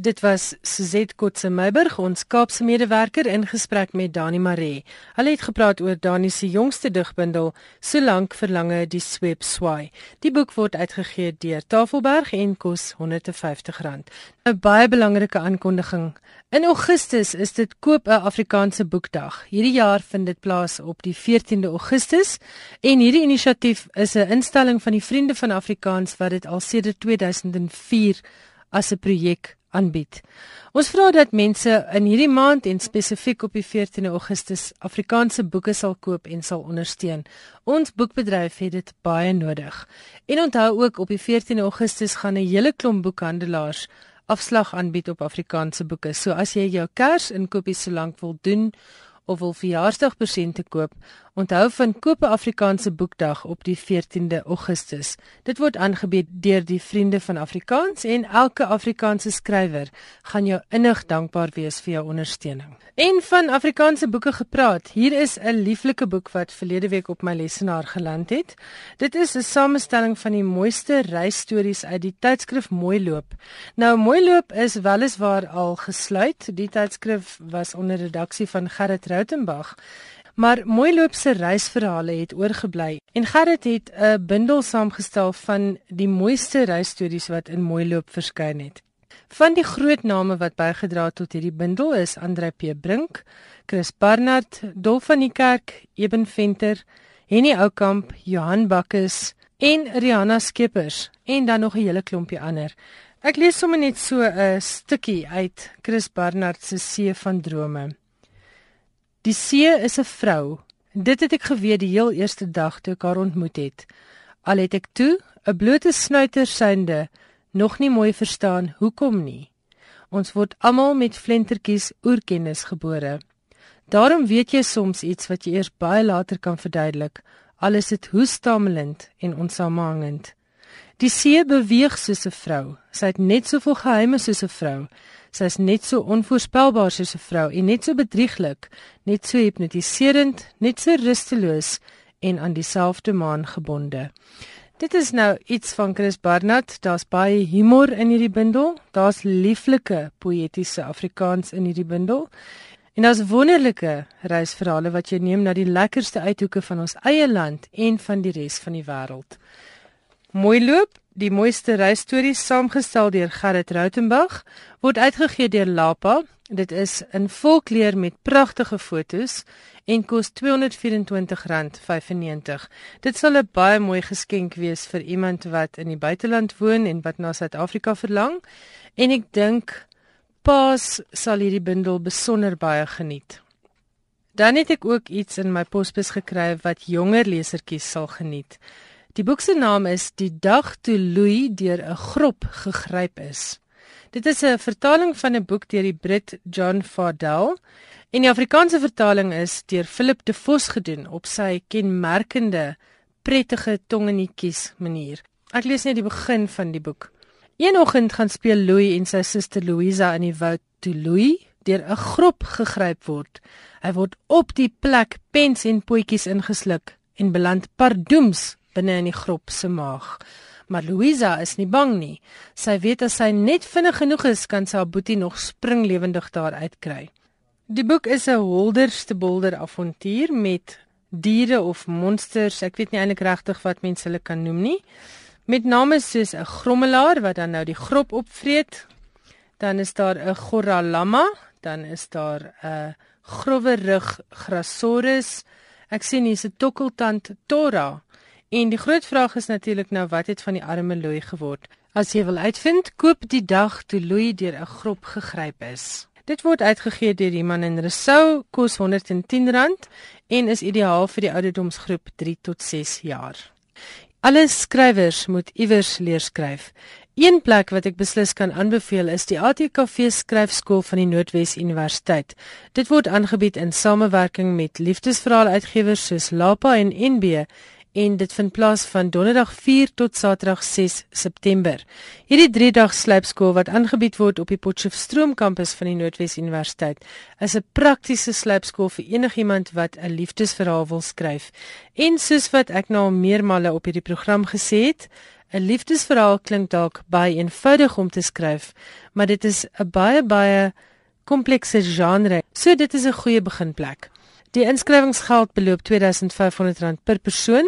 Dit was Suzette Kotse Meiburg, ons Kaapse medewerker in gesprek met Dani Maree. Hulle het gepraat oor Dani se jongste digbundel, Solank verlange die sweep swaai. Die boek word uitgegee deur Tafelberg en kos R150. 'n Baie belangrike aankondiging. In Augustus is dit koop 'n Afrikaanse boekdag. Hierdie jaar vind dit plaas op die 14de Augustus en hierdie inisiatief is 'n instelling van die Vriende van Afrikaans wat dit al sedert 2004 as 'n projek aanbied. Ons vra dat mense in hierdie maand en spesifiek op die 14de Augustus Afrikaanse boeke sal koop en sal ondersteun. Ons boekbedryf het dit baie nodig. En onthou ook op die 14de Augustus gaan 'n hele klomp boekhandelaars afslag aanbied op Afrikaanse boeke. So as jy jou kers inkopies solank wil doen of wil verjaarsdagpresente koop, onthou van Koop 'n Afrikaanse Boekdag op die 14de Augustus. Dit word aangebied deur die Vriende van Afrikaans en elke Afrikaanse skrywer gaan jou innig dankbaar wees vir jou ondersteuning. En van Afrikaanse boeke gepraat, hier is 'n lieflike boek wat verlede week op my lesenaar geland het. Dit is 'n samestelling van die mooiste reisstories uit die tydskrif Mooi Loop. Nou Mooi Loop is weliswaar al gesluit. Die tydskrif was onder redaksie van Gerrit Rautenbach. Maar Mooiloop se reisverhale het oorgebly en Gerrit het 'n bundel saamgestel van die mooiste reisstories wat in Mooiloop verskyn het. Van die groot name wat bygedra het tot hierdie bundel is Andre P Brink, Chris Barnard, Dolf van die Kerk, Eben Venter, Henny Oukamp, Johan Bakkes en Rihanna Skeepers en dan nog 'n hele klompie ander. Ek lees sommer net so 'n stukkie uit Chris Barnard se See van drome. Die see is 'n vrou. Dit het ek geweet die heel eerste dag toe ek haar ontmoet het. Al het ek toe 'n blote snuiter synde nog nie mooi verstaan hoekom nie. Ons word almal met flentertjies oerkennis gebore. Daarom weet jy soms iets wat jy eers baie later kan verduidelik, al is dit hoestamelend en onsamehangend. Die see beweeg soos 'n vrou. Sy het net soveel geheime soos 'n vrou. Sy is net so onvoorspelbaar soos 'n vrou en net so bedrieglik, net so hipnotiserend, net so rusteloos en aan dieselfde maan gebonde. Dit is nou iets van Chris Barnard. Daar's baie humor in hierdie bundel. Daar's lieflike poëtiese Afrikaans in hierdie bundel. En daar's wonderlike reisverhale wat jy neem na die lekkerste uithoeke van ons eie land en van die res van die wêreld. Mooi loop, die mooiste reisstories saamgestel deur Gerrit Rautenbach word uitgegee deur Lapa. Dit is in volkleur met pragtige fotos en kos R224.95. Dit sal 'n baie mooi geskenk wees vir iemand wat in die buiteland woon en wat na Suid-Afrika verlang. En ek dink Paas sal hierdie bundel besonder baie geniet. Dan het ek ook iets in my posbus gekry wat jonger lesertjies sal geniet. Die boek se naam is Die dag toe Louis deur 'n grop gegryp is. Dit is 'n vertaling van 'n boek deur die Brit John Fardell En die Afrikaanse vertaling is deur Philip de Vos gedoen op sy kenmerkende prettige tongenetjies manier. Ek lees net die begin van die boek. Een oggend gaan speel Louis en sy suster Louisa in die woud toe Louis deur 'n grop gegryp word. Hy word op die plek pens en potjies ingesluk en beland pardoems binne in die grop se maag. Maar Louisa is nie bang nie. Sy weet as sy net vinnig genoeg is, kan sy haar boetie nog springlewendig daar uitkry. Die boek is 'n holderste bolder avontuur met diere of monsters. Ek weet nie eintlik regtig wat mense hulle kan noem nie. Met name soos 'n grommelaar wat dan nou die grop opvreet. Dan is daar 'n goralama, dan is daar 'n growe rug grasaurus. Ek sien hier's 'n tokkeltand tora. En die groot vraag is natuurlik nou wat het van die arme Louis geword? As jy wil uitvind, koop die dag toe Louis deur 'n grop gegryp is. Dit word uitgegee deur Iman en Resou, kos R110 en is ideaal vir die ouderdomsgroep 3 tot 6 jaar. Alle skrywers moet iewers leer skryf. Een plek wat ek beslis kan aanbeveel is die ATKV skryfskool van die Noordwes Universiteit. Dit word aangebied in samewerking met liefdesverhaal-uitgewers soos Lapa en NB en dit vind plaas van donderdag 4 tot saterdag 6 September. Hierdie 3-dag slypskool wat aangebied word op die Potchefstroom kampus van die Noordwes Universiteit, is 'n praktiese slypskool vir enigiemand wat 'n liefdesverhaal wil skryf. En soos wat ek nou al meermale op hierdie program gesê het, 'n liefdesverhaal klink dalk baie eenvoudig om te skryf, maar dit is 'n baie baie komplekse genre. So dit is 'n goeie beginplek. Die inskrywingsgeld beloop R2500 per persoon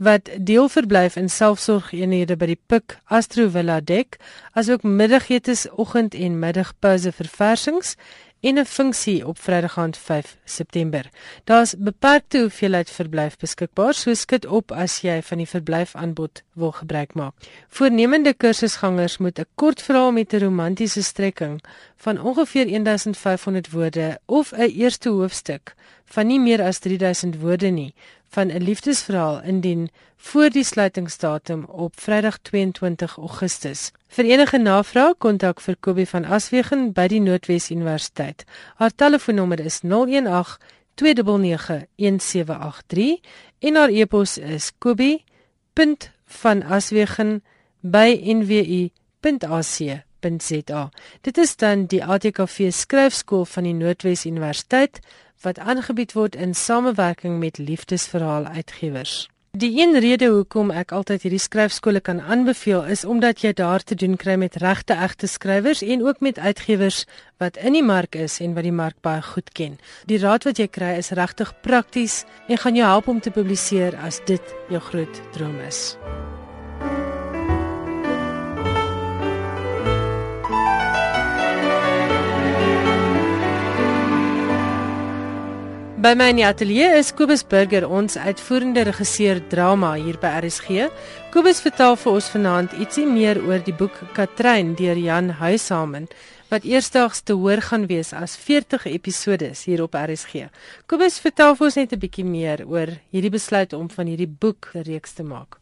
wat deel verblyf in selfsorgeenhede by die Pik Astro Villa dek, asook middagetes, oggend en middagpouse verversings en 'n funksie op Vrydag aand 5 September. Daar's beperkte hoeveelheid verblyf beskikbaar, so skit op as jy van die verblyfaanbod wil gebruik maak. Voornemende kursusgangers moet 'n kort verhaal met 'n romantiese strekking van ongeveer 1500 woorde of 'n eerste hoofstuk van nie meer as 3000 woorde nie van 'n liefdesverhaal indien voor die sluitingsdatum op Vrydag 22 Augustus. Vir enige navraag kontak vir Kobie van Aswegen by die Noordwes Universiteit. Haar telefoonnommer is 018 299 1783 en haar e-pos is kobie.vanaswegen@nwu.ac.za. Dit is dan die ATKV skryfskool van die Noordwes Universiteit wat aangebied word in samewerking met liefdesverhaal uitgewers. Die een rede hoekom ek altyd hierdie skryfskole kan aanbeveel is omdat jy daar te doen kry met regte egte skrywers en ook met uitgewers wat in die mark is en wat die mark baie goed ken. Die raad wat jy kry is regtig prakties en gaan jou help om te publiseer as dit jou groot droom is. By my in die ateljee is Kobus Burger, ons uitvoerende regisseur drama hier by RSG. Kobus vertel vir ons vanaand ietsie meer oor die boek Katrein deur Jan Huyshamen wat eersdaags te hoor gaan wees as 40 episodes hier op RSG. Kobus vertel vir ons net 'n bietjie meer oor hierdie besluit om van hierdie boek 'n reeks te maak.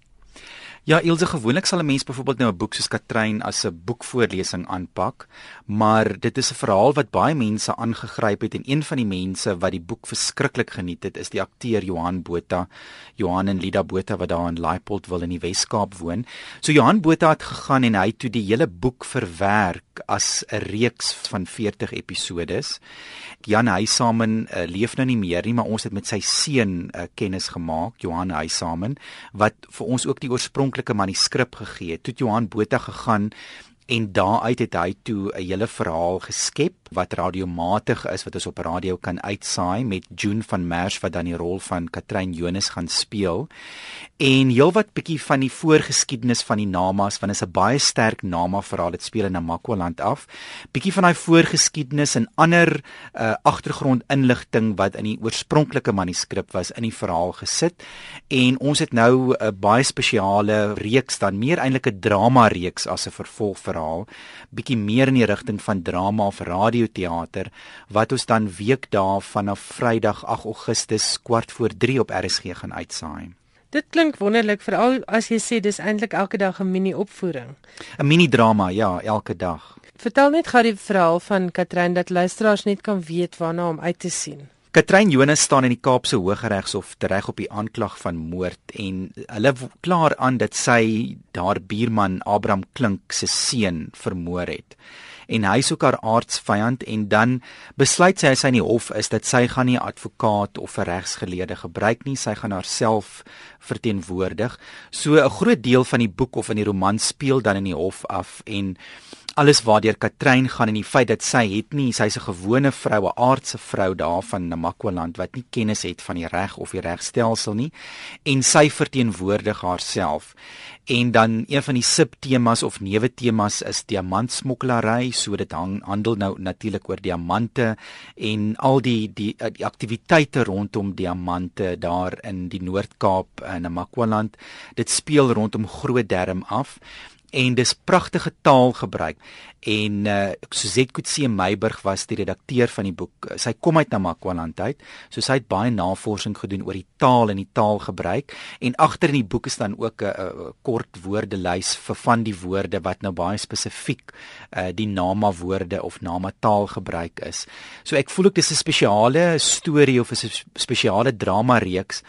Ja, Ilse gewoonlik sal 'n mens byvoorbeeld nou 'n boek soos Katrein as 'n boekvoorlesing aanpak, maar dit is 'n verhaal wat baie mense aangegryp het en een van die mense wat die boek verskriklik geniet het, is die akteur Johan Botha, Johan en Lida Botha wat daar in Laipold wil in die Wes-Kaap woon. So Johan Botha het gegaan en hy het toe die hele boek verwerk as 'n reeks van 40 episodes. Jan Huysamen uh, leef nou nie meer nie, maar ons het met sy seun uh, kennis gemaak, Johan Huysamen, wat vir ons ook die oorspronklike manuskrip gegee het. Toe Johan Botha gegaan en daaruit het hy toe 'n hele verhaal geskep wat radiomatig is wat ons op radio kan uitsaai met June van Merch wat dan die rol van Katrein Jonas gaan speel. En heelwat bietjie van die voorgeskiedenis van die Namas want is 'n baie sterk Nama verhaal dit speel in Namakwa-land af. Bietjie van daai voorgeskiedenis en ander uh, agtergrondinligting wat in die oorspronklike manuskrip was in die verhaal gesit. En ons het nou 'n baie spesiale reeks dan meer eintlik 'n drama reeks as 'n vervolgverhaal, bietjie meer in die rigting van drama of radio radioteater wat ons dan weekdae vanaf Vrydag 8 Augustus kwart voor 3 op RSG gaan uitsaai. Dit klink wonderlik veral as jy sê dis eintlik elke dag 'n mini opvoering. 'n Mini drama, ja, elke dag. Vertel net gou die verhaal van Katrein dat luisteraars net kan weet waarna om uit te sien. Katrein Jonas staan in die Kaapse Hooggeregshof reg op die aanklag van moord en hulle klaar aan dat sy haar buurman Abraham Klink se seun vermoor het en hy soek haar aardsvyand en dan besluit sy as sy in die hof is dat sy gaan nie 'n advokaat of 'n regsgeleerde gebruik nie, sy gaan haarself verteenwoordig. So 'n groot deel van die boek of in die roman speel dan in die hof af en alles waardeur Katrein gaan en die feit dat sy het nie sy's 'n gewone vrou, 'n aardse vrou daar van Namakwa-land wat nie kennis het van die reg of die regstelsel nie en sy verteenwoordig haarself. En dan een van die subtemas of neuwe temas is diamantsmokkelary, so dit hang handel nou natuurlik oor diamante en al die die, die aktiwiteite rondom diamante daar in die Noord-Kaap in Namakwa-land. Dit speel rondom Groot Derm af en dis pragtige taal gebruik. En uh, Suzette Kutse Meiburg was die redakteur van die boek. Sy kom uit Namakwaland uit so sy het baie navorsing gedoen oor die taal en die taalgebruik en agter in die boek is dan ook 'n kort woordelys vir van die woorde wat nou baie spesifiek uh, die nama woorde of nama taal gebruik is. So ek voel ek dis 'n spesiale storie of 'n spesiale drama reeks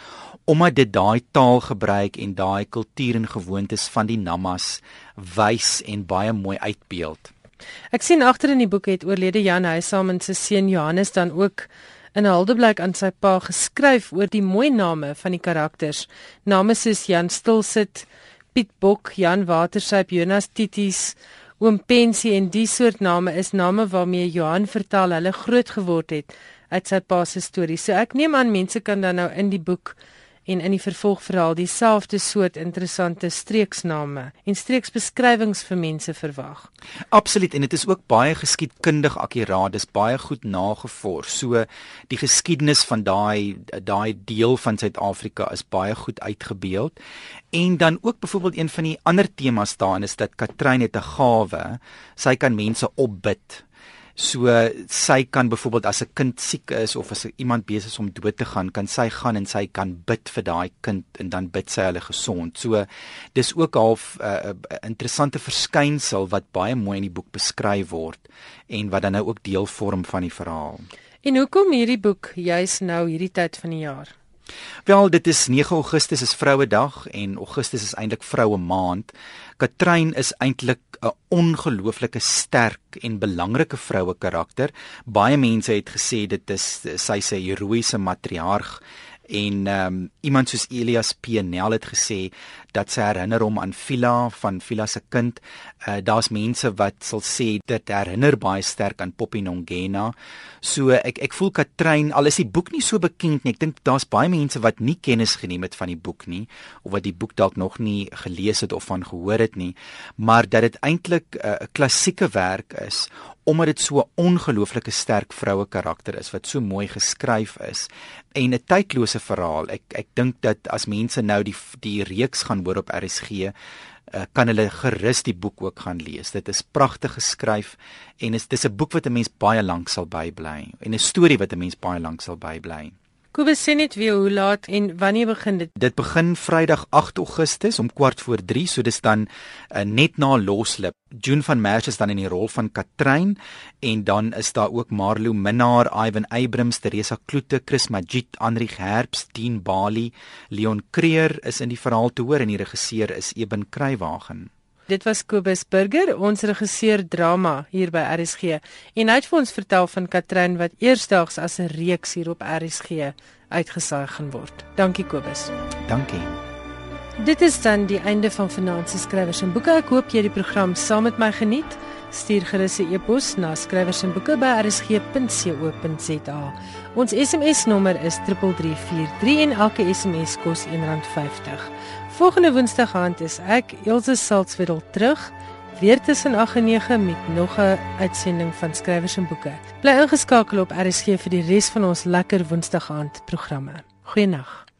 omdat dit daai taal gebruik en daai kultuur en gewoontes van die namas wys en baie mooi uitbeeld. Ek sien agter in die boek het oorlede Jan Huysamen se seun Johannes dan ook in 'n huldeblyk aan sy pa geskryf oor die mooi name van die karakters. Name soos Jan Stilsit, Piet Bok, Jan Watersyp, Jonas Tities, Oom Pensie en die soort name is name waarmee Johan vertel hulle groot geword het uit sy pa se stories. So ek neem aan mense kan dan nou in die boek en in die vervolgverhaal dieselfde soort interessante streeksname en streeksbeskrywings vir mense verwag. Absoluut en dit is ook baie geskiedkundig akkuraat. Dis baie goed nagevors. So die geskiedenis van daai daai deel van Suid-Afrika is baie goed uitgebeeld. En dan ook byvoorbeeld een van die ander temas daarin is dat Katrein het 'n gawe. Sy kan mense opbid. So sy kan byvoorbeeld as 'n kind siek is of as iemand besig is om dood te gaan, kan sy gaan en sy kan bid vir daai kind en dan bid sy hulle gesond. So dis ook half 'n uh, uh, interessante verskynsel wat baie mooi in die boek beskryf word en wat dan nou ook deel vorm van die verhaal. En hoekom hierdie boek juis nou hierdie tyd van die jaar? Wel, dit is 9 Augustus is Vrouedag en Augustus is eintlik Vroue Maand. Katrein is eintlik 'n ongelooflike sterk en belangrike vroue karakter. Baie mense het gesê dit is sy's 'n heroïese matriarg en um, iemand soos Elias P. Nel het gesê dat sy herinner hom aan Vila van Vila se kind. Uh daar's mense wat sal sê dit herinner baie sterk aan Poppy Nongena. So ek ek voel Katrein al is die boek nie so bekend nie. Ek dink daar's baie mense wat nie kennis geneem het van die boek nie of wat die boek dalk nog nie gelees het of van gehoor het nie, maar dat dit eintlik 'n uh, klassieke werk is omdat dit so 'n ongelooflike sterk vroue karakter is wat so mooi geskryf is en 'n tydlose verhaal. Ek ek dink dat as mense nou die die reeks gaan hoor op RSG, uh, eh, kan hulle gerus die boek ook gaan lees. Dit is pragtig geskryf en is dis 'n boek wat 'n mens baie lank sal bybly en 'n storie wat 'n mens baie lank sal bybly. Kobus sê net weer hoe laat en wanneer begin dit? Dit begin Vrydag 8 Augustus om kwart voor 3, so dis dan uh, net na Loslip. June van Merch is dan in die rol van Katrein en dan is daar ook Marlo Minnar, Ivan Abrams, Teresa Kloete, Chris Magid, Anrich Herbs, Dean Bali, Leon Creer is in die verhaal te hoor en die regisseur is Eben Kruiwagen. Dit was Kobus Burger, ons regisseur drama hier by RSG. En hy het vir ons vertel van Katrin wat eersdaags as 'n reeks hier op RSG uitgesaai gaan word. Dankie Kobus. Dankie. Dit is dan die einde van Finansie Skrywers en Boeke. Ek hoop jy die program saam met my geniet. Stuur gerus 'n e-pos na skrywers en boeke by rsg.co.za. Ons SMS nommer is 3343 en elke SMS kos R1.50. Volgende Woensdag aand is ek Elsje Salzwetel terug weer tussen 8 en 9 met nog 'n uitsending van skrywers en boeke. Bly ingeskakel op RSG vir die res van ons lekker Woensdag aand programme. Goeienaand.